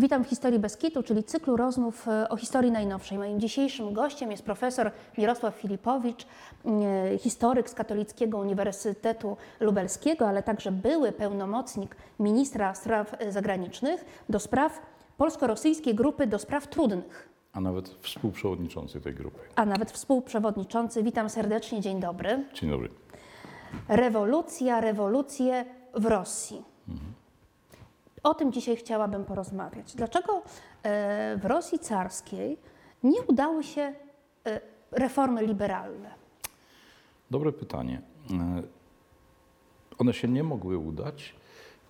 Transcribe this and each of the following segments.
Witam w Historii Beskitu, czyli cyklu rozmów e, o historii najnowszej. Moim dzisiejszym gościem jest profesor Mirosław Filipowicz, e, historyk z Katolickiego Uniwersytetu Lubelskiego, ale także były pełnomocnik ministra spraw e, zagranicznych do spraw polsko-rosyjskiej grupy do spraw trudnych, a nawet współprzewodniczący tej grupy. a nawet współprzewodniczący. Witam serdecznie, dzień dobry. Dzień dobry. Rewolucja, rewolucje w Rosji. O tym dzisiaj chciałabym porozmawiać. Dlaczego e, w Rosji carskiej nie udały się e, reformy liberalne? Dobre pytanie. E, One się nie mogły udać,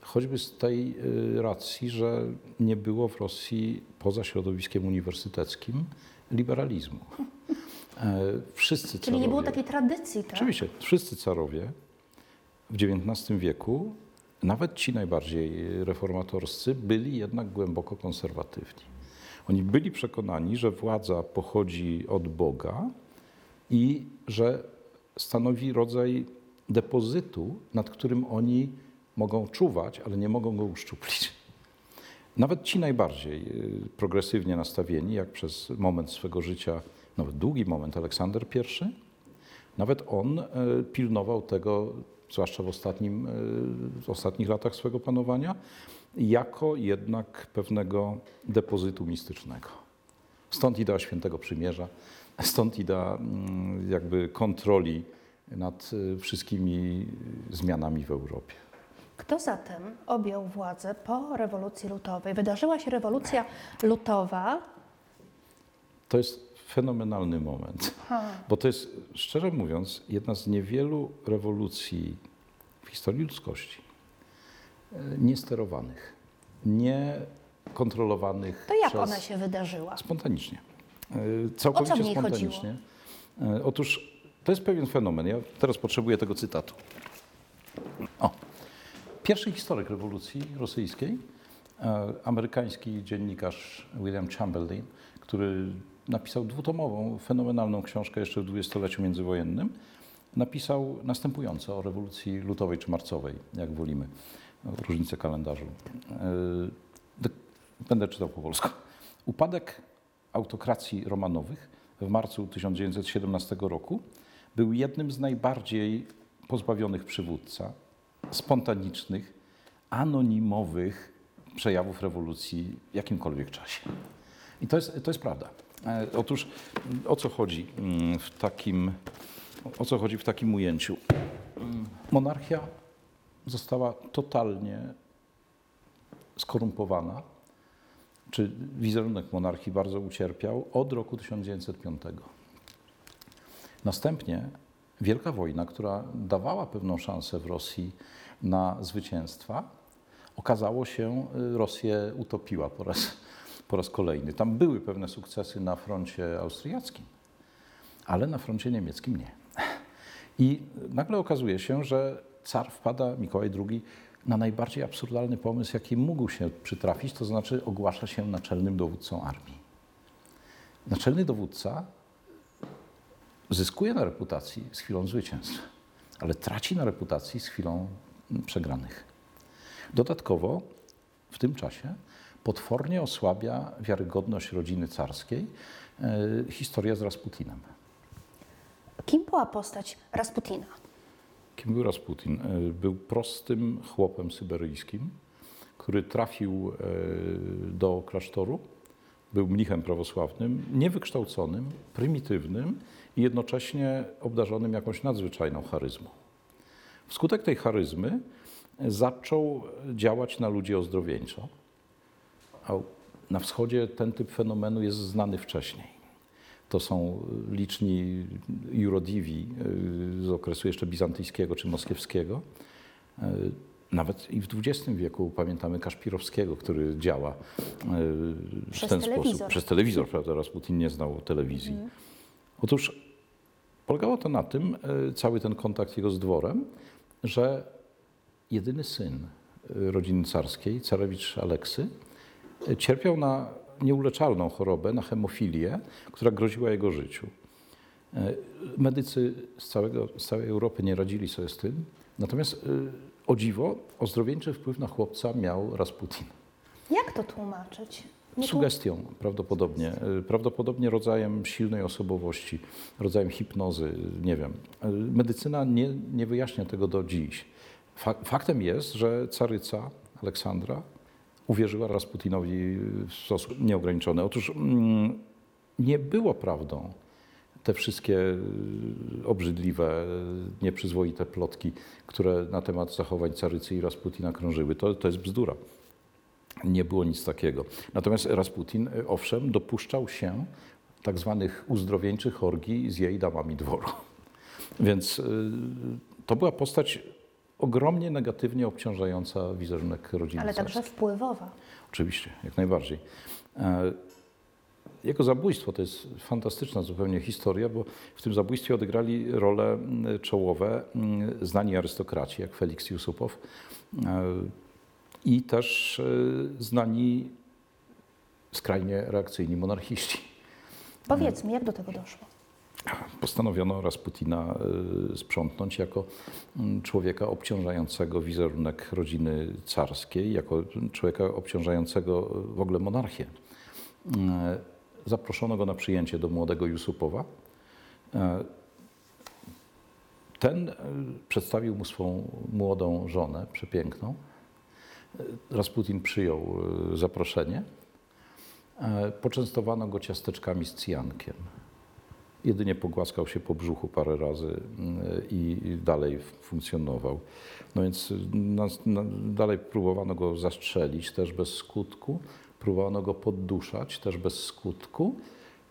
choćby z tej racji, że nie było w Rosji poza środowiskiem uniwersyteckim liberalizmu. Wszyscy Czyli nie było carowie- takiej tradycji, tak? Oczywiście, wszyscy carowie w XIX wieku, nawet ci najbardziej reformatorscy, byli jednak głęboko konserwatywni. Oni byli przekonani, że władza pochodzi od Boga i że stanowi rodzaj depozytu, nad którym oni mogą czuwać, ale nie mogą go uszczuplić. Nawet ci najbardziej y, progresywnie nastawieni, jak przez moment swego życia, nawet długi moment, Aleksander I, nawet on e, pilnował tego, zwłaszcza w, ostatnim, e, w ostatnich latach swego panowania, jako jednak pewnego depozytu mistycznego. Stąd idea świętego przymierza, stąd idea mm, jakby kontroli nad e, wszystkimi zmianami w Europie. Kto zatem objął władzę po rewolucji lutowej? Wydarzyła się rewolucja lutowa. To jest fenomenalny moment, bo to jest, szczerze mówiąc, jedna z niewielu rewolucji w historii ludzkości e, niesterowanych, niekontrolowanych To jak przez... ona się wydarzyła? Spontanicznie. Całkowicie O co w niej spontanicznie. E, Otóż to jest pewien fenomen. Ja teraz potrzebuję tego cytatu. O. Pierwszy historyk rewolucji rosyjskiej, e, amerykański dziennikarz William Chamberlain, który napisał dwutomową, fenomenalną książkę jeszcze w dwudziestoleciu międzywojennym, napisał następująco o rewolucji lutowej czy marcowej, jak wolimy, różnicę kalendarzu. E, Będę czytał po polsku. Upadek autokracji romanowych w marcu 1917 roku był jednym z najbardziej pozbawionych przywódca, spontanicznych, anonimowych przejawów rewolucji w jakimkolwiek czasie. I to jest, to jest prawda. E, Otóż o co chodzi mm, w takim, o co chodzi w takim ujęciu? Mm, Monarchia została totalnie skorumpowana, czy wizerunek monarchii bardzo ucierpiał od roku 1905. Następnie Wielka Wojna, która dawała pewną szansę w Rosji na zwycięstwa, okazało się, y, Rosję utopiła po raz, po raz kolejny. Tam były pewne sukcesy na froncie austriackim, ale na froncie niemieckim nie. I nagle okazuje się, że car wpada, Mikołaj II, na najbardziej absurdalny pomysł, jaki mógł się przytrafić, to znaczy ogłasza się naczelnym dowódcą armii. Naczelny dowódca zyskuje na reputacji z chwilą zwycięstw, ale traci na reputacji z chwilą przegranych. Dodatkowo w tym czasie potwornie osłabia wiarygodność rodziny carskiej e, historia z Rasputinem. Kim była postać Rasputina? Kim był Rasputin? E, Był prostym chłopem syberyjskim, który trafił e, do klasztoru. Był mnichem prawosławnym, niewykształconym, prymitywnym i jednocześnie obdarzonym jakąś nadzwyczajną charyzmą. Wskutek tej charyzmy zaczął działać na ludzi ozdrowieńczo. A na wschodzie ten typ fenomenu jest znany wcześniej. To są liczni jurodiwi y, z okresu jeszcze bizantyjskiego czy moskiewskiego. Y, Nawet i w XX wieku pamiętamy Kaszpirowskiego, który działa y, w Przez ten telewizor. sposób. Przez telewizor, prawda? Rasputin nie znał telewizji. Otóż polegało to na tym, cały ten kontakt jego z dworem, że jedyny syn rodziny carskiej, carewicz Aleksy, cierpiał na nieuleczalną chorobę, na hemofilię, która groziła jego życiu. Y, Medycy z, całego, z całej Europy nie radzili sobie z tym, natomiast y, o dziwo ozdrowieńczy wpływ na chłopca miał Rasputin. Jak to tłumaczyć? Nie Sugestią prawdopodobnie, y, prawdopodobnie rodzajem silnej osobowości, rodzajem hipnozy, nie wiem. Medycyna nie, nie wyjaśnia tego do dziś. Fak- Faktem jest, że caryca Aleksandra uwierzyła Rasputinowi w sposób nieograniczony. Otóż mm, nie było prawdą te wszystkie y, obrzydliwe, nieprzyzwoite plotki, które na temat zachowań carycy i Rasputina krążyły. To, to jest bzdura. Nie było nic takiego. Natomiast Rasputin, y, owszem, dopuszczał się tak zwanych uzdrowieńczych orgii z jej damami dworu. Więc y, to była postać ogromnie negatywnie obciążająca wizerunek rodziny Ale także wpływowa. Oczywiście, jak najbardziej. E, Jego zabójstwo to jest fantastyczna zupełnie historia, bo w tym zabójstwie odegrali role mm, czołowe mm, znani arystokraci, jak Felix Jusupow e, i też e, znani skrajnie reakcyjni monarchiści. Powiedzmy, jak do tego doszło? Postanowiono Rasputina y, sprzątnąć jako mm, człowieka obciążającego wizerunek rodziny carskiej, jako człowieka obciążającego y, w ogóle monarchię. Y, Zaproszono go na przyjęcie do młodego Jusupowa. Ten przedstawił mu swą młodą żonę, przepiękną. Rasputin przyjął zaproszenie. Poczęstowano go ciasteczkami z cyjankiem. Jedynie pogłaskał się po brzuchu parę razy mm, i dalej funkcjonował. No więc na, dalej próbowano go zastrzelić, też bez skutku. Próbowano go podduszać, też bez skutku.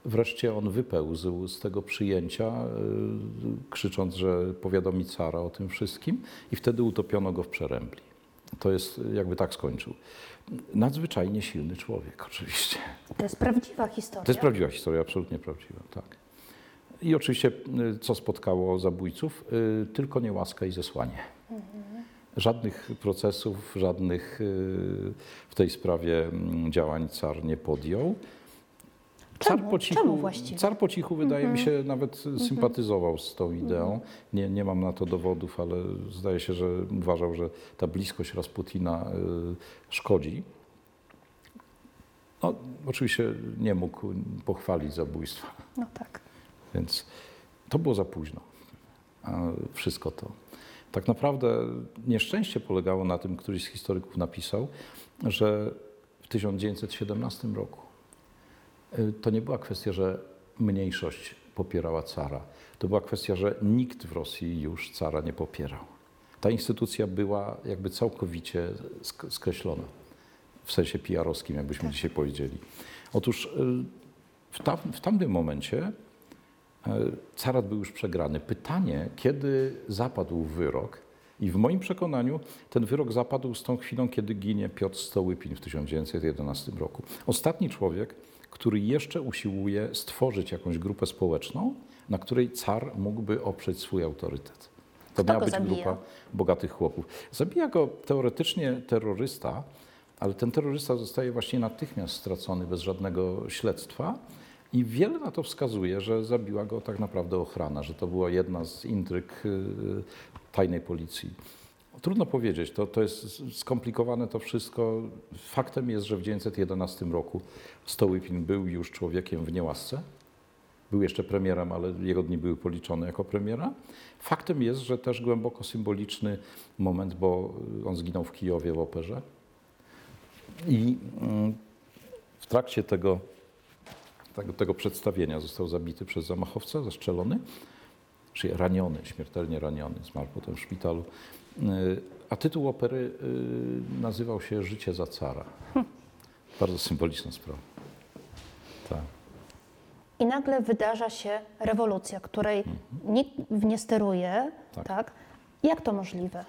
Wreszcie on wypełzł z tego przyjęcia, y, krzycząc, że powiadomi cara o tym wszystkim i wtedy utopiono go w przerębli. To jest, jakby tak skończył. Nadzwyczajnie silny człowiek, oczywiście. To jest prawdziwa historia. To jest prawdziwa historia, absolutnie prawdziwa, tak. I oczywiście, y, co spotkało zabójców? Y, Tylko niełaska i zesłanie. Żadnych procesów, żadnych y, w tej sprawie mm, działań car nie podjął. Czemu? Czemu właściwie? car po cichu, wydaje mi się, nawet sympatyzował z tą ideą. Nie, nie mam na to dowodów, ale zdaje się, że uważał, że ta bliskość Rasputina y, szkodzi. No, oczywiście nie mógł pochwalić zabójstwa. No tak. Więc to było za późno. Wszystko to. Tak naprawdę nieszczęście polegało na tym, któryś z historyków napisał, że w 1917 roku y, to nie była kwestia, że mniejszość popierała cara. To była kwestia, że nikt w Rosji już cara nie popierał. Ta instytucja była jakby całkowicie sk- skreślona. W sensie PR-owskim, jakbyśmy dzisiaj powiedzieli. Otóż y, w, tam, w tamtym momencie Carat był już przegrany. Pytanie, kiedy zapadł wyrok, i w moim przekonaniu ten wyrok zapadł z tą chwilą, kiedy ginie Piotr Stołypin w 1911 roku. Ostatni człowiek, który jeszcze usiłuje stworzyć jakąś grupę społeczną, na której car mógłby oprzeć swój autorytet. To Kto miała być zabija? grupa bogatych chłopów. Zabija go teoretycznie terrorysta, ale ten terrorysta zostaje właśnie natychmiast stracony bez żadnego śledztwa. I wiele na to wskazuje, że zabiła go tak naprawdę ochrana, że to była jedna z intryg y, tajnej policji. Trudno powiedzieć, to, to jest skomplikowane to wszystko. Faktem jest, że w 1911 roku Stołypin był już człowiekiem w niełasce. Był jeszcze premierem, ale jego dni były policzone jako premiera. Faktem jest, że też głęboko symboliczny moment, bo on zginął w Kijowie w operze. I mm, w trakcie tego, tego, tego przedstawienia został zabity przez zamachowca, zastrzelony, czyli raniony, śmiertelnie raniony, zmarł potem w szpitalu. Y, A tytuł opery y, nazywał się Życie za cara. Bardzo symboliczna sprawa. Tak. I nagle wydarza się rewolucja, której nikt nie steruje, tak. Mhm. Tak. Jak to możliwe?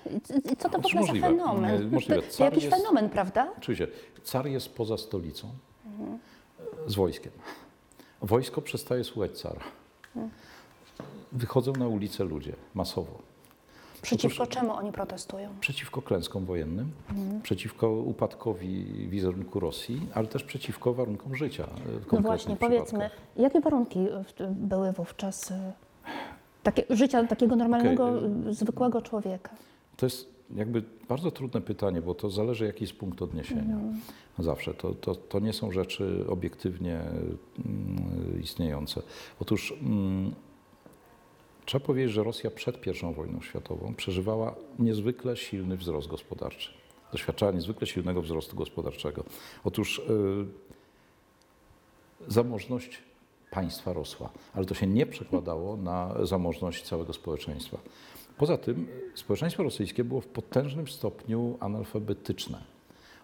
I- co to w Otóż ogóle za możliwe. fenomen? Nie, możliwe. To, jakiś jest- fenomen, prawda? Oczywiście, car jest poza stolicą z wojskiem. Wojsko przestaje słuchać cara. Wychodzą na ulicę ludzie masowo. Przeciwko czemu oni protestują? Przeciwko klęskom wojennym, przeciwko upadkowi wizerunku Rosji, ale też przeciwko warunkom życia. e, No właśnie, powiedzmy, jakie warunki były wówczas y, takie, życia takiego normalnego, Okej, y, zwykłego człowieka? To jest jakby bardzo trudne pytanie, bo to zależy jaki jest punkt odniesienia. Zawsze. To, to, to nie są rzeczy obiektywnie mm, istniejące. Otóż mm, trzeba powiedzieć, że Rosja przed I wojną światową przeżywała niezwykle silny wzrost gospodarczy. Doświadczała niezwykle silnego wzrostu gospodarczego. Otóż y, zamożność państwa rosła, ale to się nie przekładało na zamożność całego społeczeństwa. Poza tym społeczeństwo rosyjskie było w potężnym stopniu analfabetyczne.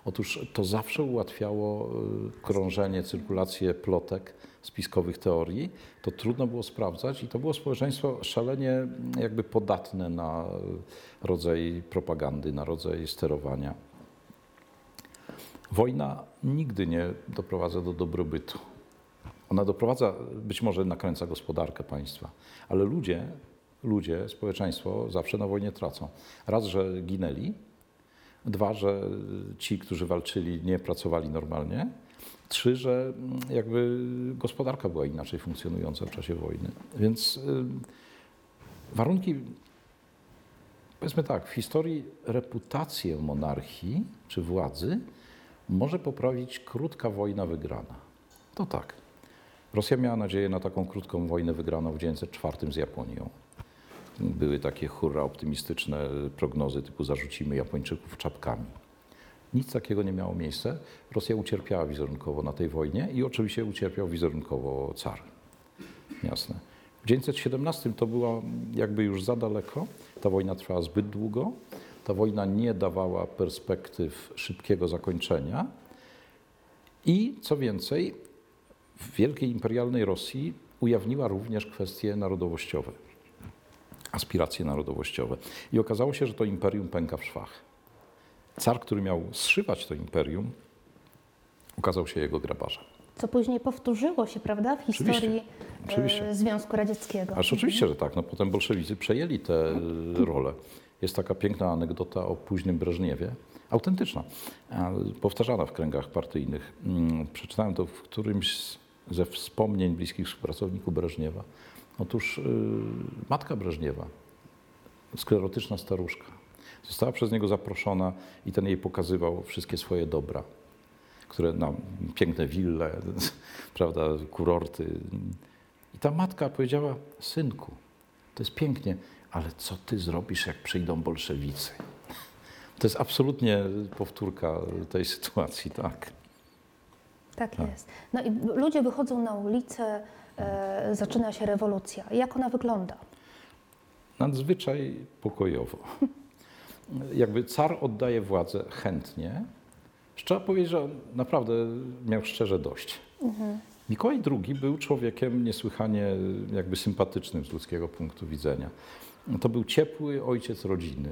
Otóż to zawsze ułatwiało y, krążenie, cyrkulację plotek, spiskowych teorii. To trudno było sprawdzać i to było społeczeństwo szalenie mm, jakby podatne na y, rodzaj propagandy, na rodzaj sterowania. Wojna nigdy nie doprowadza do dobrobytu. Ona doprowadza, być może nakręca gospodarkę państwa, ale ludzie, ludzie, społeczeństwo zawsze na wojnie tracą. Raz, że ginęli, dwa, że ci, którzy walczyli, nie pracowali normalnie, trzy, że mm, jakby gospodarka była inaczej funkcjonująca w czasie wojny. Więc y, warunki, powiedzmy tak, w historii reputację monarchii czy władzy może poprawić krótka wojna wygrana. To tak. Rosja miała nadzieję na taką krótką wojnę wygraną w 1904 z Japonią. Były takie hurra optymistyczne prognozy typu zarzucimy Japończyków czapkami. Nic takiego nie miało miejsca. Rosja ucierpiała wizerunkowo na tej wojnie i oczywiście ucierpiał wizerunkowo car. Jasne. W 1917 to było jakby już za daleko. Ta wojna trwała zbyt długo. Ta wojna nie dawała perspektyw szybkiego zakończenia. I co więcej, w wielkiej imperialnej Rosji ujawniła również kwestie narodowościowe, aspiracje narodowościowe. I okazało się, że to imperium pęka w szwach. Car, który miał zszywać to imperium, okazał się jego grabarzem. Co później powtórzyło się, prawda, w Oczywiście, historii oczywiście. e, Związku Radzieckiego. Aż oczywiście, że tak. No, potem bolszewicy przejęli tę e, rolę. Jest taka piękna anegdota o późnym Breżniewie, autentyczna, a powtarzana w kręgach partyjnych. Mm, Przeczytałem to w którymś ze wspomnień bliskich współpracowników Breżniewa. Otóż y, matka Breżniewa, sklerotyczna staruszka, została przez niego zaproszona i ten jej pokazywał wszystkie swoje dobra, które, no, piękne wille, prawda, kurorty. I ta matka powiedziała, synku, to jest pięknie, ale co ty zrobisz, jak przyjdą bolszewicy? To jest absolutnie powtórka tej sytuacji, tak. Tak jest. No i ludzie wychodzą na ulicę, zaczyna się rewolucja. Jak ona wygląda? Nadzwyczaj pokojowo. Jakby car oddaje władzę chętnie. Trzeba powiedzieć, że on naprawdę miał szczerze dość. Mikołaj II był człowiekiem niesłychanie jakby sympatycznym z ludzkiego punktu widzenia. To był ciepły ojciec rodziny.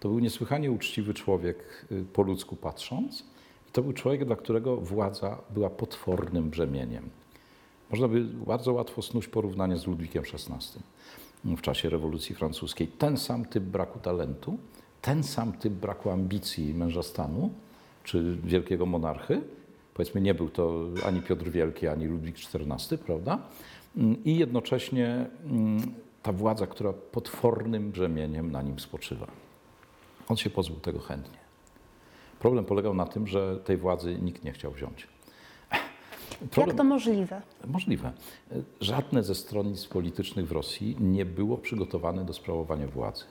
To był niesłychanie uczciwy człowiek y, po ludzku patrząc. I to był człowiek, dla którego władza była potwornym brzemieniem. Można by bardzo łatwo snuć porównanie z Ludwikiem XVI w czasie rewolucji francuskiej. Ten sam typ braku talentu, ten sam typ braku ambicji męża stanu, czy wielkiego monarchy. Powiedzmy, nie był to ani Piotr Wielki, ani Ludwik XIV, prawda? I jednocześnie mm, ta władza, która potwornym brzemieniem na nim spoczywa. On się pozbył tego chętnie. Problem polegał na tym, że tej władzy nikt nie chciał wziąć. Jak to możliwe? Możliwe. Żadne ze stronnictw politycznych w Rosji nie było przygotowane do sprawowania władzy.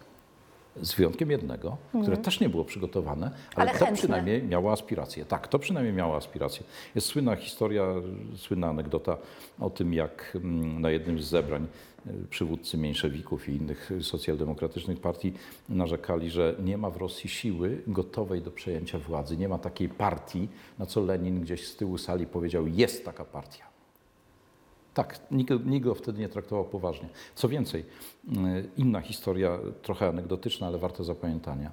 Z wyjątkiem jednego, które też nie było przygotowane, ale, Mhm. Ale to przynajmniej miało aspiracje. Tak, to przynajmniej miało aspiracje. Jest słynna historia, słynna anegdota o tym, jak mm, na jednym z zebrań przywódcy mniejszewików i innych socjaldemokratycznych partii narzekali, że nie ma w Rosji siły gotowej do przejęcia władzy. Nie ma takiej partii, na co Lenin gdzieś z tyłu sali powiedział, jest taka partia. Tak, nikt, nikt go wtedy nie traktował poważnie. Co więcej, y, inna historia, trochę anegdotyczna, ale warta zapamiętania.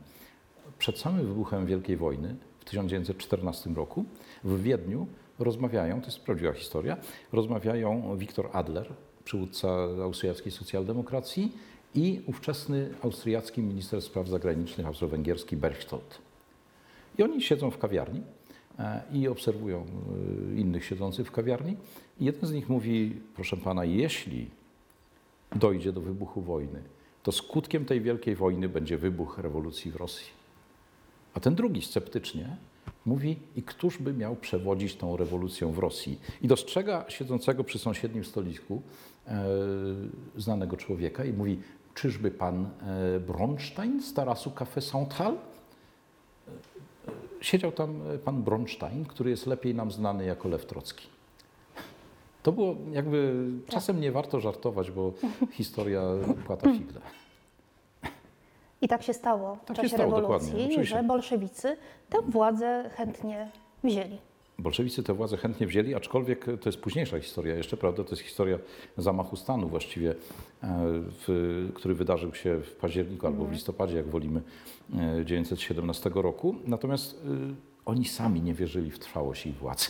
Przed samym wybuchem Wielkiej Wojny w 1914 roku w Wiedniu rozmawiają, to jest prawdziwa historia, rozmawiają Wiktor Adler, przywódca austriackiej socjaldemokracji i ówczesny austriacki minister spraw zagranicznych austro-węgierski Berchtold. I oni siedzą w kawiarni e, i obserwują e, innych siedzących w kawiarni. I jeden z nich mówi, proszę pana, jeśli dojdzie do wybuchu wojny, to skutkiem tej wielkiej wojny będzie wybuch rewolucji w Rosji. A ten drugi sceptycznie mówi, i któż by miał przewodzić tą rewolucją w Rosji? I dostrzega siedzącego przy sąsiednim stoliku znanego człowieka i mówi, czyżby pan e, Bronstein z tarasu Café Central? Siedział tam e, pan Bronstein, który jest lepiej nam znany jako Lew Trocki. To było jakby, czasem nie warto żartować, bo historia płata figle. I tak się stało w Tak czasie stało, rewolucji, że bolszewicy tę władzę chętnie wzięli. Bolszewicy tę władzę chętnie wzięli, aczkolwiek to jest późniejsza historia jeszcze, prawda? To jest historia zamachu stanu właściwie, e, w, który wydarzył się w październiku albo w listopadzie, jak wolimy, e, 1917 roku. Natomiast e, oni sami nie wierzyli w trwałość ich władzy.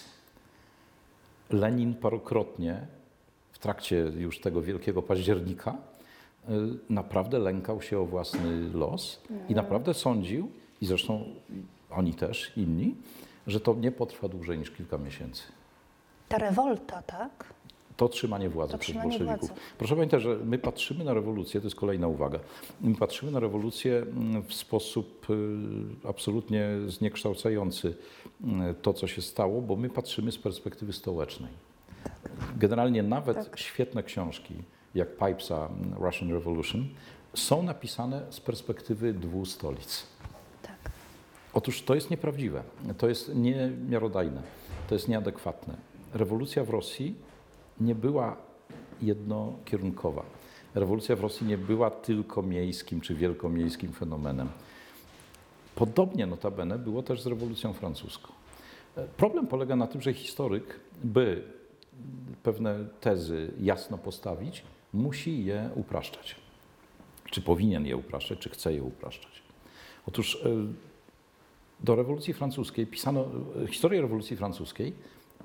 Lenin parokrotnie w trakcie już tego wielkiego października naprawdę lękał się o własny los i naprawdę sądził, i zresztą oni też, inni, że to nie potrwa dłużej niż kilka miesięcy. Ta rewolta, tak? To trzymanie władzy To przez bolszewików. władzy. Proszę pamiętać, że my patrzymy na rewolucję, to jest kolejna uwaga, my patrzymy na rewolucję mm, w sposób y, absolutnie zniekształcający y, to, co się stało, bo my patrzymy z perspektywy stołecznej. Generalnie nawet Tak. świetne książki, jak Pipesa mm, Russian Revolution, są napisane z perspektywy dwóch stolic. Otóż to jest nieprawdziwe, to jest niemiarodajne, to jest nieadekwatne. Rewolucja w Rosji nie była jednokierunkowa. Rewolucja w Rosji nie była tylko miejskim czy wielkomiejskim fenomenem. Podobnie notabene było też z rewolucją francuską. Problem polega na tym, że historyk, by pewne tezy jasno postawić, musi je upraszczać. Czy powinien je upraszczać, czy chce je upraszczać. Otóż e, do rewolucji francuskiej pisano, historię rewolucji francuskiej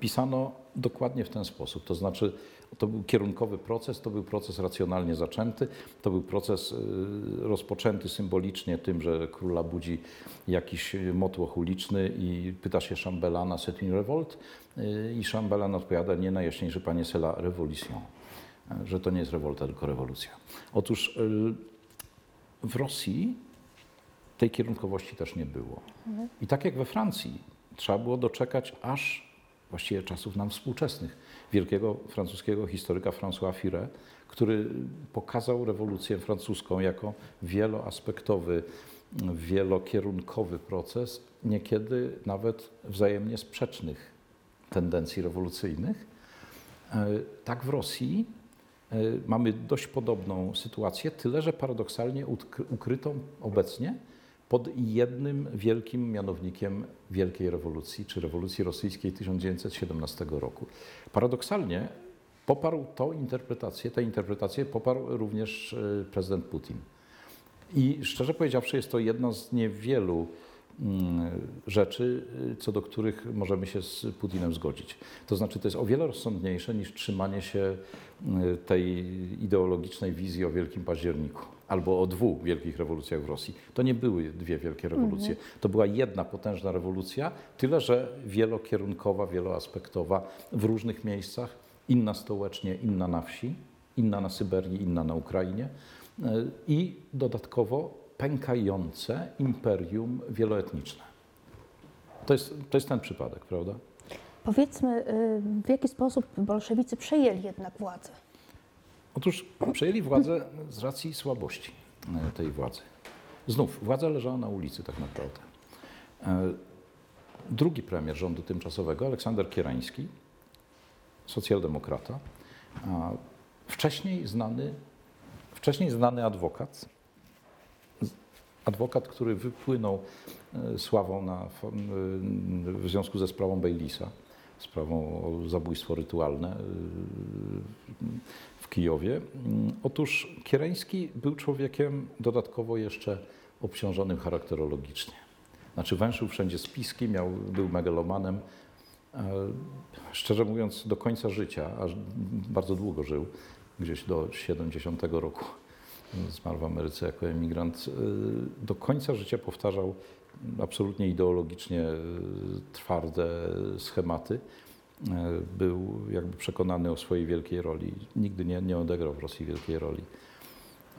pisano dokładnie w ten sposób. To znaczy, to był kierunkowy proces, to był proces racjonalnie zaczęty, to był proces y, rozpoczęty symbolicznie tym, że króla budzi jakiś motłoch uliczny i pyta się szambelana c'est une revolte y, i szambelan odpowiada nie najjaśniejszy panie c'est la révolution, że to nie jest rewolta, tylko rewolucja. Otóż w Rosji tej kierunkowości też nie było. I tak jak we Francji, trzeba było doczekać aż właściwie czasów nam współczesnych, wielkiego francuskiego historyka François Furet, który pokazał rewolucję francuską jako wieloaspektowy, wielokierunkowy proces, niekiedy nawet wzajemnie sprzecznych tendencji rewolucyjnych. E, Tak w Rosji e, mamy dość podobną sytuację, tyle że paradoksalnie ukrytą obecnie pod jednym wielkim mianownikiem Wielkiej Rewolucji, czy rewolucji rosyjskiej 1917 roku. Paradoksalnie poparł tą interpretację, tę interpretację poparł również e, prezydent Putin. I szczerze powiedziawszy, jest to jedna z niewielu rzeczy, y, co do których możemy się z Putinem zgodzić. To znaczy, to jest o wiele rozsądniejsze niż trzymanie się y, tej ideologicznej wizji o Wielkim Październiku albo o dwóch wielkich rewolucjach w Rosji. To nie były dwie wielkie rewolucje. To była jedna potężna rewolucja, tyle że wielokierunkowa, wieloaspektowa w różnych miejscach, inna stołecznie, inna na wsi, inna na Syberii, inna na Ukrainie y, i dodatkowo pękające imperium wieloetniczne. To jest, to jest ten przypadek, prawda? Powiedzmy, y, w jaki sposób bolszewicy przejęli jednak władzę? Otóż przejęli władzę z racji słabości e, tej władzy. Znów, władza leżała na ulicy tak naprawdę. E, Drugi premier rządu tymczasowego, Aleksander Kierański, socjaldemokrata, wcześniej znany, wcześniej znany adwokat, adwokat, który wypłynął e, sławą na, e, w związku ze sprawą Bailisa, sprawą o zabójstwo rytualne e, w Kijowie. Mm, Otóż Kiereński był człowiekiem dodatkowo jeszcze obciążonym charakterologicznie. Znaczy węszył wszędzie spiski, miał, był megalomanem. Szczerze mówiąc, do końca życia, aż bardzo długo żył, gdzieś do 70 roku zmarł w Ameryce jako emigrant, y, do końca życia powtarzał absolutnie ideologicznie y, twarde schematy. Y, Był jakby przekonany o swojej wielkiej roli. Nigdy nie, nie odegrał w Rosji wielkiej roli.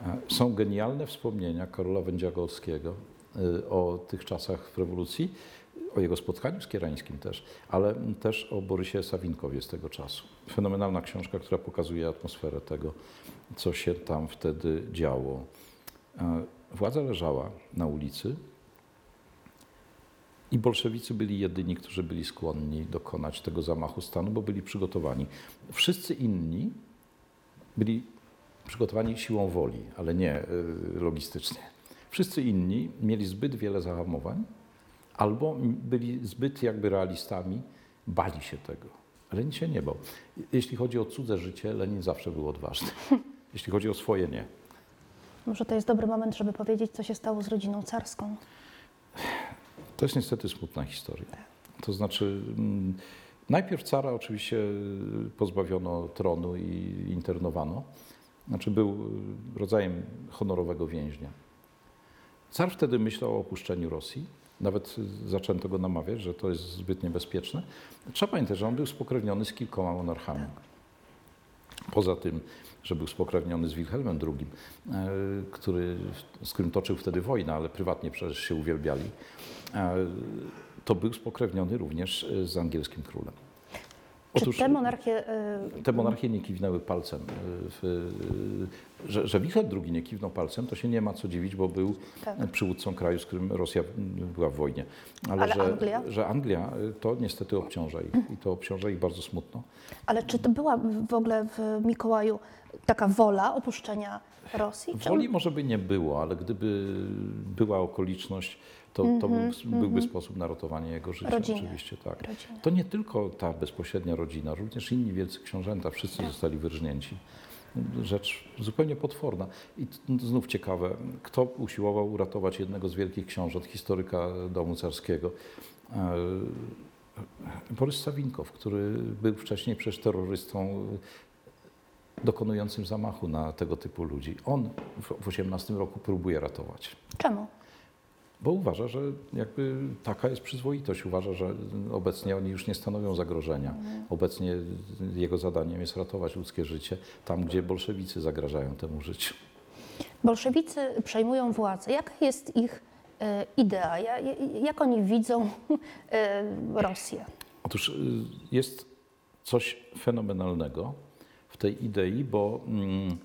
E, Są genialne wspomnienia Karola Wędziagowskiego o tych czasach w rewolucji, o jego spotkaniu z Kierańskim też, ale też o Borysie Sawinkowie z tego czasu. Fenomenalna książka, która pokazuje atmosferę tego, co się tam wtedy działo. E, Władza leżała na ulicy i bolszewicy byli jedyni, którzy byli skłonni dokonać tego zamachu stanu, bo byli przygotowani. Wszyscy inni byli przygotowani siłą woli, ale nie y, logistycznie. Wszyscy inni mieli zbyt wiele zahamowań, albo byli zbyt jakby realistami, bali się tego. Lenin się nie bał. Jeśli chodzi o cudze życie, Lenin zawsze był odważny. Jeśli chodzi o swoje, nie. Może to jest dobry moment, żeby powiedzieć, co się stało z rodziną carską. To jest niestety smutna historia. To znaczy, najpierw cara oczywiście pozbawiono tronu i internowano. Znaczy, był rodzajem honorowego więźnia. Car wtedy myślał o opuszczeniu Rosji. Nawet zaczęto go namawiać, że to jest zbyt niebezpieczne. Trzeba pamiętać, że on był spokrewniony z kilkoma monarchami. Poza tym, że był spokrewniony z Wilhelmem II, e, który, z którym toczył wtedy wojnę, ale prywatnie przecież się uwielbiali, e, to był spokrewniony również z angielskim królem. Czy te monarchie. y, te monarchie nie kiwnęły palcem. W, że, że Wilhelm II nie kiwnął palcem, to się nie ma co dziwić, bo był Tak. przywódcą kraju, z którym Rosja była w wojnie. Ale, Ale że, Anglia? że Anglia to niestety obciąża ich i to obciąża ich bardzo smutno. Ale czy to była w ogóle w Mikołaju taka wola opuszczenia Rosji? Woli może by nie było, ale gdyby była okoliczność, to, to był, byłby sposób na ratowanie jego życia. Rodziny. Oczywiście tak. Rodziny. To nie tylko ta bezpośrednia rodzina, również inni wielcy książęta, wszyscy Tak. zostali wyrżnięci. Rzecz zupełnie potworna. I znów ciekawe, kto usiłował uratować jednego z wielkich książąt, historyka domu carskiego. E, Borys Sawinkow, który był wcześniej przecież terrorystą dokonującym zamachu na tego typu ludzi. On w 18 roku próbuje ratować. Czemu? Bo uważa, że jakby taka jest przyzwoitość. Uważa, że obecnie oni już nie stanowią zagrożenia. Obecnie jego zadaniem jest ratować ludzkie życie tam, gdzie bolszewicy zagrażają temu życiu. Bolszewicy przejmują władzę. Jaka jest ich e, idea? Ja- ja- Jak oni widzą e, Rosję? Otóż y, jest coś fenomenalnego w tej idei, bo mm,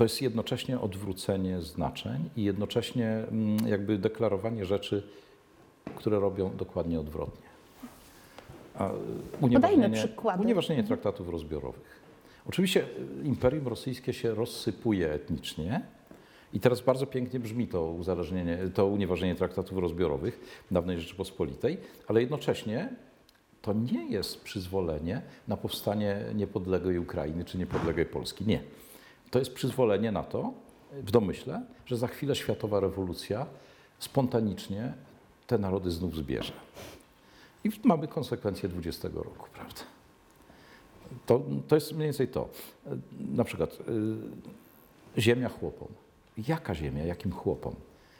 to jest jednocześnie odwrócenie znaczeń i jednocześnie mm, jakby deklarowanie rzeczy, które robią dokładnie odwrotnie. Y, unieważnienie, przykłady. unieważnienie traktatów rozbiorowych. Oczywiście y, Imperium Rosyjskie się rozsypuje etnicznie. I teraz bardzo pięknie brzmi to uzależnienie, to unieważnienie traktatów rozbiorowych dawnej Rzeczypospolitej, ale jednocześnie to nie jest przyzwolenie na powstanie niepodległej Ukrainy czy niepodległej Polski. Nie. To jest przyzwolenie na to, w domyśle, że za chwilę światowa rewolucja spontanicznie te narody znów zbierze. I mamy konsekwencje 20 roku, prawda? To, to jest mniej więcej to. Na przykład y, ziemia chłopom. Jaka ziemia? Jakim chłopom?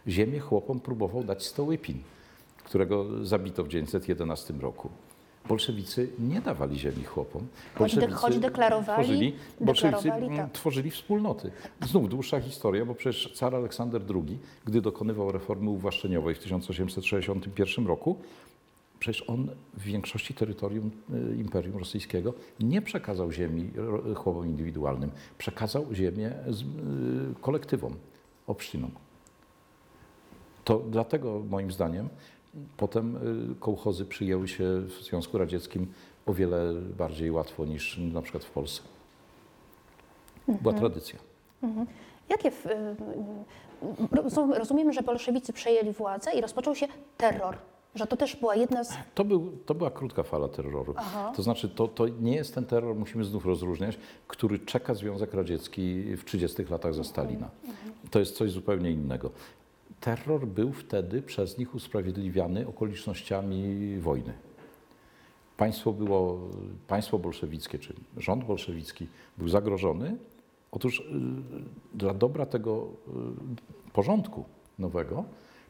Ziemię chłopom próbował dać Stołypin, którego zabito w 1911 roku. Bolszewicy nie dawali ziemi chłopom. De- choć deklarowali- tworzyli, bolszewicy deklarowali, mm, tak. tworzyli wspólnoty. Znów dłuższa historia, bo przecież car Aleksander II, gdy dokonywał reformy uwłaszczeniowej w 1861 roku, Przecież on w większości terytorium y, Imperium Rosyjskiego nie przekazał ziemi chłopom indywidualnym, przekazał ziemię y, kolektywom, obszcinom. To dlatego moim zdaniem potem y, kołchozy przyjęły się w Związku Radzieckim o wiele bardziej łatwo niż na przykład w Polsce. Była tradycja. Jakie w, y, y, rozum- rozumiem, że bolszewicy przejęli władzę i rozpoczął się terror. Że to też była jedna z. To, był, to była krótka fala terroru. Aha. To znaczy, to, to nie jest ten terror, musimy znów rozróżniać, który czeka Związek Radziecki w 30 latach za Stalina. To jest coś zupełnie innego. Terror był wtedy przez nich usprawiedliwiany okolicznościami wojny. Państwo było, państwo bolszewickie, czy rząd bolszewicki był zagrożony. Otóż y, dla dobra tego y, porządku nowego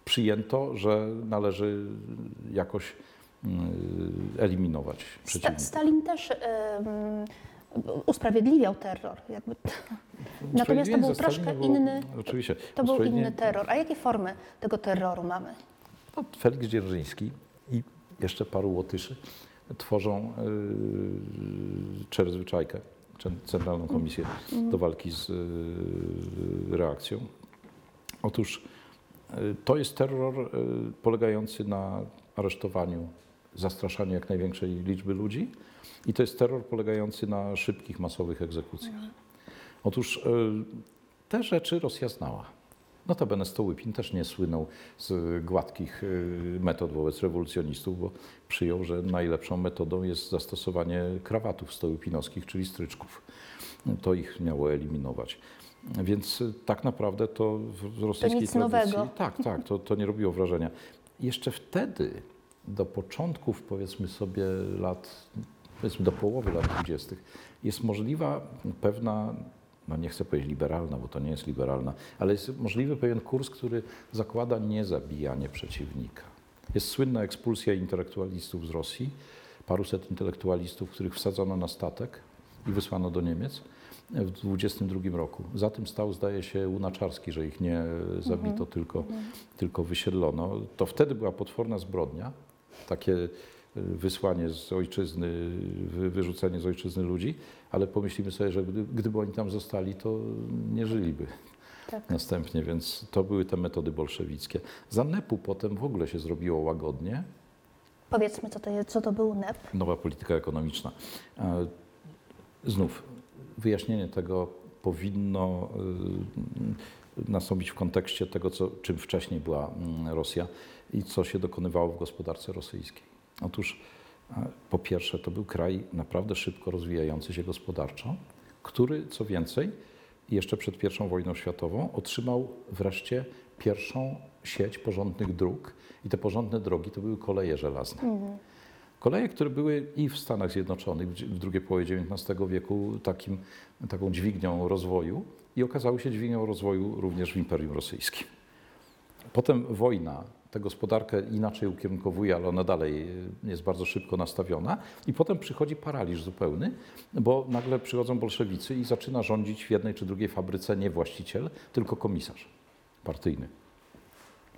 przyjęto, że należy jakoś y, eliminować przeciwników. Stalin też usprawiedliwiał terror. Jakby. Natomiast to był troszkę było- inny, Oczywiście. to był inny terror. A jakie formy tego terroru mamy? No, Felix Dzierżyński i jeszcze paru Łotyszy tworzą yy, Czerwyczajkę, czy Centralną Komisję do walki z yy, reakcją. Otóż yy, to jest terror yy, polegający na aresztowaniu, zastraszaniu jak największej liczby ludzi i to jest terror polegający na szybkich, masowych egzekucjach. Otóż y, te rzeczy Rosja znała. Notabene Stołypin też nie słynął z gładkich y, metod wobec rewolucjonistów, bo przyjął, że najlepszą metodą jest zastosowanie krawatów stołypinowskich, czyli stryczków. To ich miało eliminować. Więc y, tak naprawdę to w rosyjskiej nic tradycji... nowego. Tak, tak, to, to nie robiło wrażenia. Jeszcze wtedy, do początków powiedzmy sobie lat, powiedzmy do połowy lat 20., jest możliwa pewna, no nie chcę powiedzieć liberalna, bo to nie jest liberalna, ale jest możliwy pewien kurs, który zakłada niezabijanie przeciwnika. Jest słynna ekspulsja intelektualistów z Rosji, paruset intelektualistów, których wsadzono na statek i wysłano do Niemiec w 22 roku. Za tym stał, zdaje się, Łunaczarski, że ich nie zabito, tylko, tylko wysiedlono. To wtedy była potworna zbrodnia, takie wysłanie z ojczyzny, wy- wyrzucenie z ojczyzny ludzi, ale pomyślimy sobie, że gdy, gdyby oni tam zostali, to nie żyliby Tak. następnie, więc to były te metody bolszewickie. Za NEP-u potem w ogóle się zrobiło łagodnie, Powiedzmy, co to, jest, co to był NEP. nowa polityka ekonomiczna. Znów, wyjaśnienie tego powinno y, nastąpić w kontekście tego, co, czym wcześniej była mm, Rosja i co się dokonywało w gospodarce rosyjskiej. Otóż po pierwsze, to był kraj naprawdę szybko rozwijający się gospodarczo, który, co więcej, jeszcze przed I wojną światową otrzymał wreszcie pierwszą sieć porządnych dróg i te porządne drogi to były koleje żelazne. Koleje, które były i w Stanach Zjednoczonych w drugiej połowie XIX wieku takim, taką dźwignią rozwoju i okazały się dźwignią rozwoju również w Imperium Rosyjskim. Potem wojna tę gospodarkę inaczej ukierunkowuje, ale ona dalej y, jest bardzo szybko nastawiona. I potem przychodzi paraliż zupełny, bo nagle przychodzą bolszewicy i zaczyna rządzić w jednej czy drugiej fabryce nie właściciel, tylko komisarz partyjny.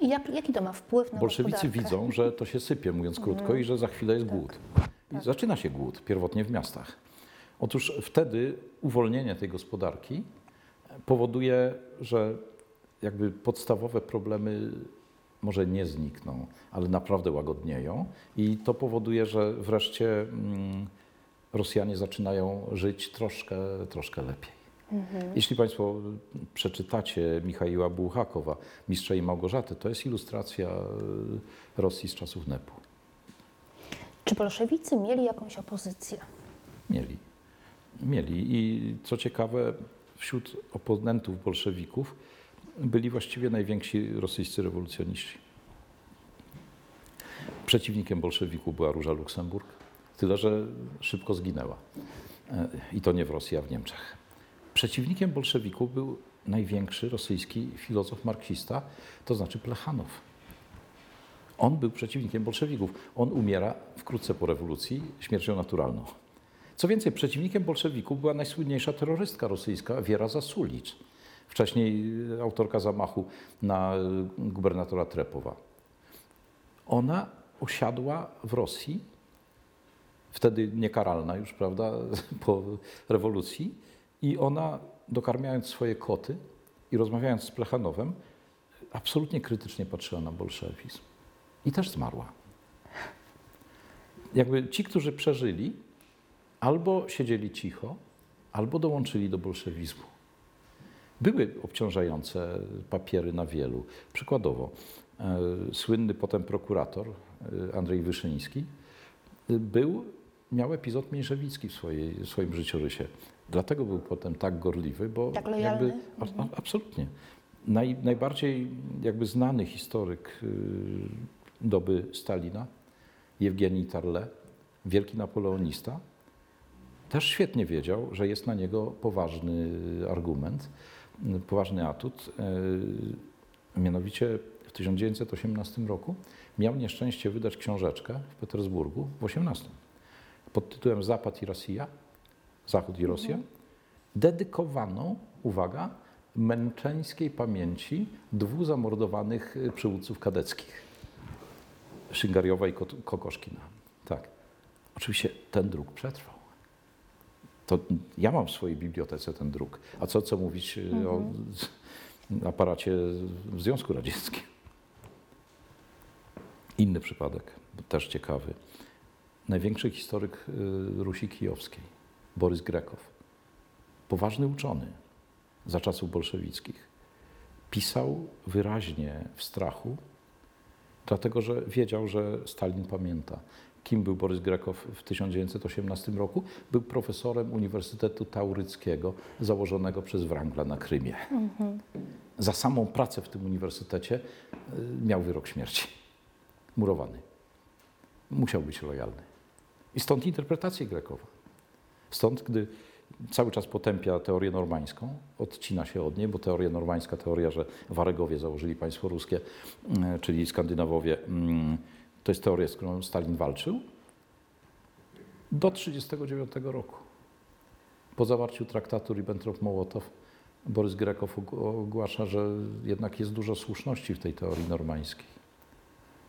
I jak, jaki to ma wpływ na Bolszewicy gospodarkę? widzą, że to się sypie, mówiąc krótko, i że za chwilę jest głód. I zaczyna się głód, pierwotnie w miastach. Otóż wtedy uwolnienie tej gospodarki powoduje, że jakby podstawowe problemy może nie znikną, ale naprawdę łagodnieją. I to powoduje, że wreszcie mm, Rosjanie zaczynają żyć troszkę, troszkę lepiej. Jeśli Państwo przeczytacie Michaiła Bułhakowa, Mistrza i Małgorzaty, to jest ilustracja y, Rosji z czasów NEP-u. Czy bolszewicy mieli jakąś opozycję? Mieli. Mieli. I co ciekawe, wśród oponentów bolszewików byli właściwie najwięksi rosyjscy rewolucjoniści. Przeciwnikiem bolszewików była Róża Luksemburg, tyle że szybko zginęła. E, I to nie w Rosji, a w Niemczech. Przeciwnikiem bolszewików był największy rosyjski filozof marksista, to znaczy Plechanow. On był przeciwnikiem bolszewików. On umiera wkrótce po rewolucji śmiercią naturalną. Co więcej, przeciwnikiem bolszewików była najsłynniejsza terrorystka rosyjska Wiera Zasulicz, wcześniej autorka zamachu na y, gubernatora Trepowa. Ona osiadła w Rosji, wtedy niekaralna już, prawda, po rewolucji, i ona, dokarmiając swoje koty i rozmawiając z Plechanowem, absolutnie krytycznie patrzyła na bolszewizm. I też zmarła. Jakby ci, którzy przeżyli, albo siedzieli cicho, albo dołączyli do bolszewizmu. Były obciążające papiery na wielu. Przykładowo, e, słynny potem prokurator e, Andrzej Wyszyński e, był, miał epizod mniejszewicki w, swojej, w swoim życiorysie. Dlatego był potem tak gorliwy, bo Tak lojalny? jakby, a, a, absolutnie. Naj, najbardziej jakby znany historyk doby Stalina, Jewgenij Tarle, wielki napoleonista, też świetnie wiedział, że jest na niego poważny argument, poważny atut. y, Mianowicie w 1918 roku miał nieszczęście wydać książeczkę w Petersburgu w 18 pod tytułem Zapad i Rosja Zachód i Rosja, dedykowaną, uwaga, męczeńskiej pamięci dwóch zamordowanych y, przywódców kadeckich. Szyngariowa i Kokoszkina. Tak. Oczywiście ten druk przetrwał. To ja mam w swojej bibliotece ten druk. A co, co mówić y, o z- aparacie w Związku Radzieckim? Inny przypadek, też ciekawy. Największy historyk y, Rusi Kijowskiej, Borys Grekow. Poważny uczony za czasów bolszewickich. Pisał wyraźnie w strachu, dlatego że wiedział, że Stalin pamięta. Kim był Borys Grekow w 1918 roku? Był profesorem Uniwersytetu Tauryckiego, założonego przez Wrangla na Krymie. Za samą pracę w tym uniwersytecie y, miał wyrok śmierci. Murowany. Musiał być lojalny. I stąd interpretacja Grekowa. Stąd, gdy cały czas potępia teorię normańską, odcina się od niej, bo teoria normańska, teoria, że Waregowie założyli państwo ruskie, mm, czyli Skandynawowie, mm, to jest teoria, z którą Stalin walczył do 1939 roku. Po zawarciu traktatu Ribbentrop-Mołotow Borys Grekow og- ogłasza, że jednak jest dużo słuszności w tej teorii normańskiej.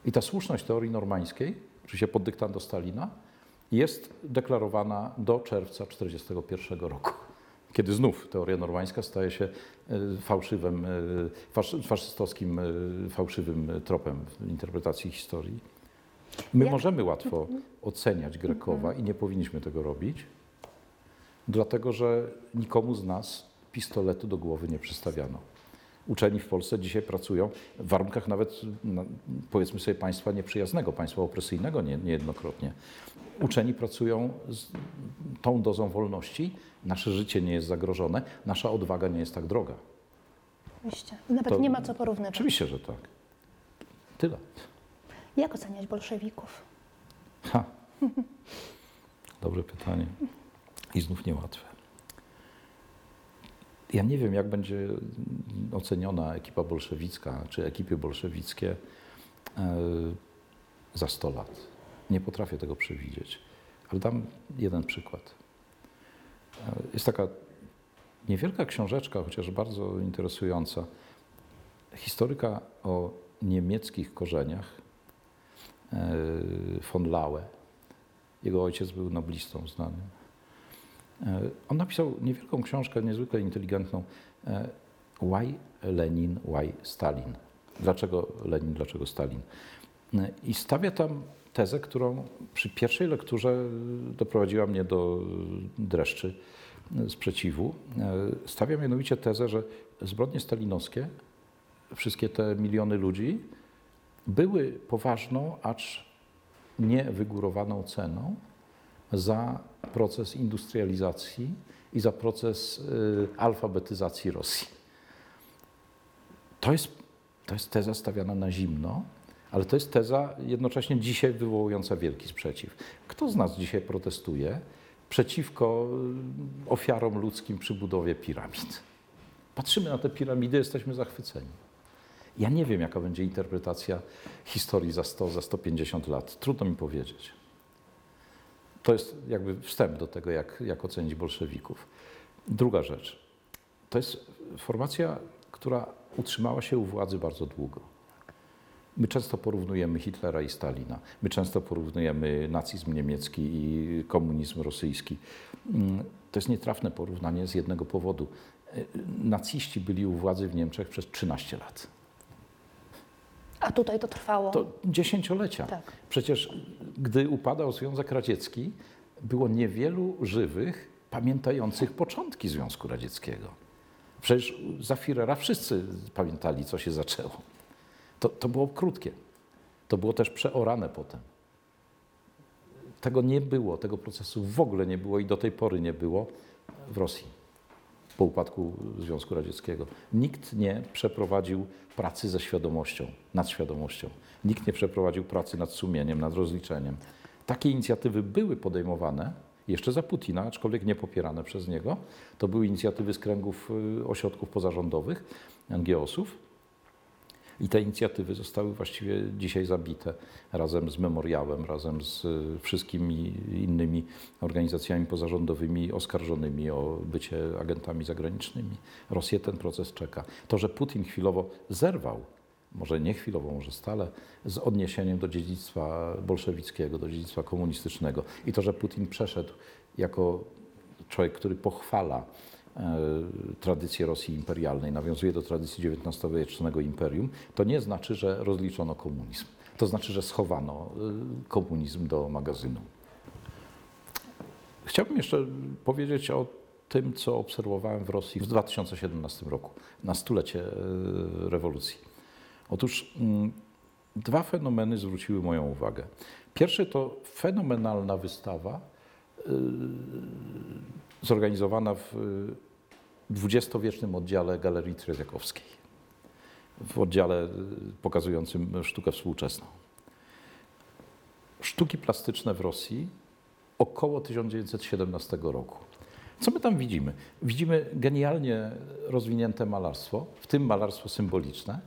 I ta słuszność teorii normańskiej, oczywiście pod dyktando Stalina, jest deklarowana do czerwca 1941 roku, kiedy znów teoria normańska staje się e, fałszywym, e, fasz, faszystowskim, e, fałszywym tropem w interpretacji historii. My Jak- możemy łatwo oceniać Grekowa i nie powinniśmy tego robić, dlatego że nikomu z nas pistoletu do głowy nie przystawiano. Uczeni w Polsce dzisiaj pracują w warunkach nawet, no, powiedzmy sobie, państwa nieprzyjaznego, państwa opresyjnego nie, niejednokrotnie. Uczeni pracują z tą dozą wolności, nasze życie nie jest zagrożone, nasza odwaga nie jest tak droga. Oczywiście. Nawet To- nie ma co porównywać. Oczywiście, że tak. Tyle. Jak oceniać bolszewików? Ha. Dobre pytanie. I znów niełatwe. Ja nie wiem, jak będzie oceniona ekipa bolszewicka, czy ekipy bolszewickie e, za 100 lat. Nie potrafię tego przewidzieć. Ale dam jeden przykład. E, Jest taka niewielka książeczka, chociaż bardzo interesująca, historyka o niemieckich korzeniach von Laue. Jego ojciec był noblistą znanym. E, On napisał niewielką książkę, niezwykle inteligentną. e, Why Lenin, why Stalin? Dlaczego Lenin, dlaczego Stalin? E, I stawia tam tezę, którą przy pierwszej lekturze doprowadziła mnie do dreszczy e, sprzeciwu. E, Stawia mianowicie tezę, że zbrodnie stalinowskie, wszystkie te miliony ludzi, były poważną, acz niewygórowaną ceną za proces industrializacji i za proces y, alfabetyzacji Rosji. To jest, to jest teza stawiana na zimno, ale to jest teza jednocześnie dzisiaj wywołująca wielki sprzeciw. Kto z nas dzisiaj protestuje przeciwko y, ofiarom ludzkim przy budowie piramid? Patrzymy na te piramidy, jesteśmy zachwyceni. Ja nie wiem, jaka będzie interpretacja historii za 100, za 150 lat. Trudno mi powiedzieć. To jest jakby wstęp do tego, jak, jak ocenić bolszewików. Druga rzecz. To jest formacja, która utrzymała się u władzy bardzo długo. My często porównujemy Hitlera i Stalina. My często porównujemy nazizm niemiecki i komunizm rosyjski. Mm, To jest nietrafne porównanie z jednego powodu. Naciści byli u władzy w Niemczech przez 13 lat. A tutaj to trwało. To dziesięciolecia. Tak. Przecież gdy upadał Związek Radziecki, było niewielu żywych, pamiętających początki Związku Radzieckiego. Przecież za Führera wszyscy pamiętali, co się zaczęło. To, to było krótkie. To było też przeorane potem. Tego nie było, tego procesu w ogóle nie było i do tej pory nie było w Rosji po upadku Związku Radzieckiego. Nikt nie przeprowadził pracy ze świadomością, nad świadomością. Nikt nie przeprowadził pracy nad sumieniem, nad rozliczeniem. Takie inicjatywy były podejmowane jeszcze za Putina, aczkolwiek nie popierane przez niego. To były inicjatywy z kręgów y, ośrodków pozarządowych, NGO-sów. I te inicjatywy zostały właściwie dzisiaj zabite razem z memoriałem, razem z y, wszystkimi innymi organizacjami pozarządowymi oskarżonymi o bycie agentami zagranicznymi. Rosję ten proces czeka. To, że Putin chwilowo zerwał, może nie chwilowo, może stale, z odniesieniem do dziedzictwa bolszewickiego, do dziedzictwa komunistycznego. I to, że Putin przeszedł jako człowiek, który pochwala e, tradycję Rosji imperialnej, nawiązuje do tradycji XIX-wiecznego imperium, to nie znaczy, że rozliczono komunizm. To znaczy, że schowano e, komunizm do magazynu. Chciałbym jeszcze powiedzieć o tym, co obserwowałem w Rosji w 2017 roku, na stulecie e, rewolucji. Otóż mm, dwa fenomeny zwróciły moją uwagę. Pierwszy to fenomenalna wystawa zorganizowana w XX-wiecznym oddziale Galerii Trzeziakowskiej, w oddziale y, pokazującym sztukę współczesną. Sztuki plastyczne w Rosji około 1917 roku. Co my tam widzimy? Widzimy genialnie rozwinięte malarstwo, w tym malarstwo symboliczne.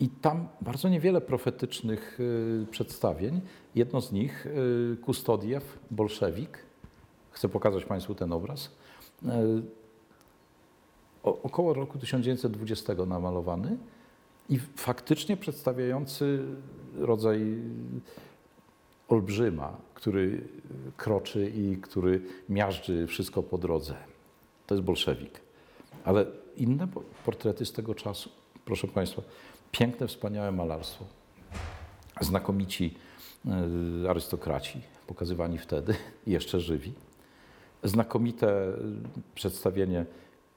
I tam bardzo niewiele profetycznych y, przedstawień. Jedno z nich, y, Kustodiew, bolszewik. Chcę pokazać Państwu ten obraz. Y, o, około roku 1920 namalowany i faktycznie przedstawiający rodzaj olbrzyma, który kroczy i który miażdży wszystko po drodze. To jest bolszewik. Ale inne po- portrety z tego czasu, proszę Państwa, piękne, wspaniałe malarstwo. Znakomici y, arystokraci, pokazywani wtedy, jeszcze żywi. Znakomite przedstawienie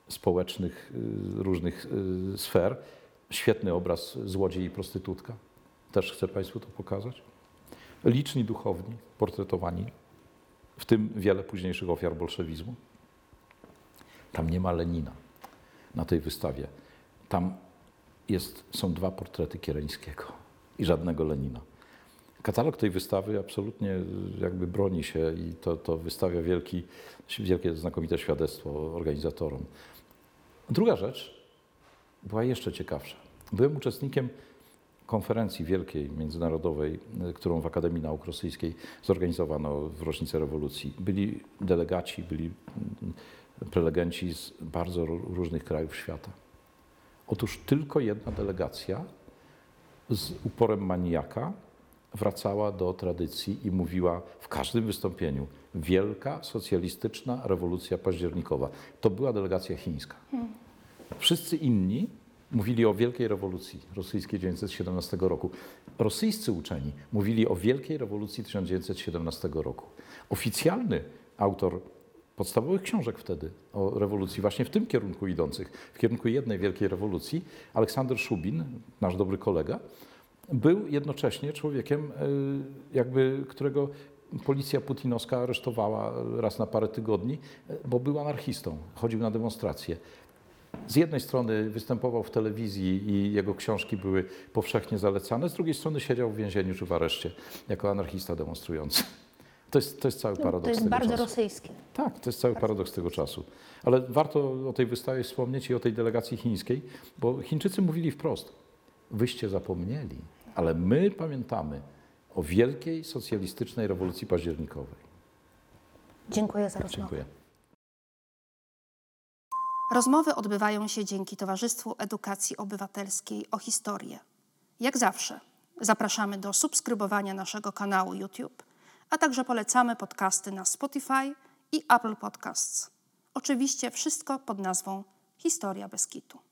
społecznych y, różnych y, sfer. Świetny obraz złodziej i prostytutka. Też chcę Państwu to pokazać. Liczni duchowni, portretowani, w tym wiele późniejszych ofiar bolszewizmu. Tam nie ma Lenina na tej wystawie. Tam jest, są dwa portrety Kiereńskiego i żadnego Lenina. Katalog tej wystawy absolutnie jakby broni się i to, to wystawia wielki, wielkie, znakomite świadectwo organizatorom. Druga rzecz była jeszcze ciekawsza. Byłem uczestnikiem konferencji wielkiej, międzynarodowej, y, którą w Akademii Nauk Rosyjskiej zorganizowano w rocznicę rewolucji. Byli delegaci, byli mm, prelegenci z bardzo ró- różnych krajów świata. Otóż tylko jedna delegacja z uporem maniaka wracała do tradycji i mówiła w każdym wystąpieniu wielka socjalistyczna rewolucja październikowa. To była delegacja chińska. Wszyscy inni mówili o wielkiej rewolucji rosyjskiej 1917 roku. Rosyjscy uczeni mówili o wielkiej rewolucji 1917 roku. Oficjalny autor podstawowych książek wtedy o rewolucji, właśnie w tym kierunku idących, w kierunku jednej wielkiej rewolucji, Aleksander Szubin, nasz dobry kolega, był jednocześnie człowiekiem, y, jakby, którego policja putinowska aresztowała raz na parę tygodni, y, bo był anarchistą, chodził na demonstracje. Z jednej strony występował w telewizji i jego książki były powszechnie zalecane, z drugiej strony siedział w więzieniu czy w areszcie jako anarchista demonstrujący. To jest, to jest cały No, paradoks to jest tego bardzo czasu. rosyjskie. Tak, to jest cały paradoks tego czasu. Ale warto o tej wystawie wspomnieć i o tej delegacji chińskiej, bo Chińczycy mówili wprost: Wyście zapomnieli, ale my pamiętamy o wielkiej socjalistycznej rewolucji październikowej. Dziękuję za rozmowę. Dziękuję. Rozmowy odbywają się dzięki Towarzystwu Edukacji Obywatelskiej o historię. Jak zawsze zapraszamy do subskrybowania naszego kanału YouTube, a także polecamy podcasty na Spotify i Apple Podcasts. Oczywiście wszystko pod nazwą Historia Beskitu.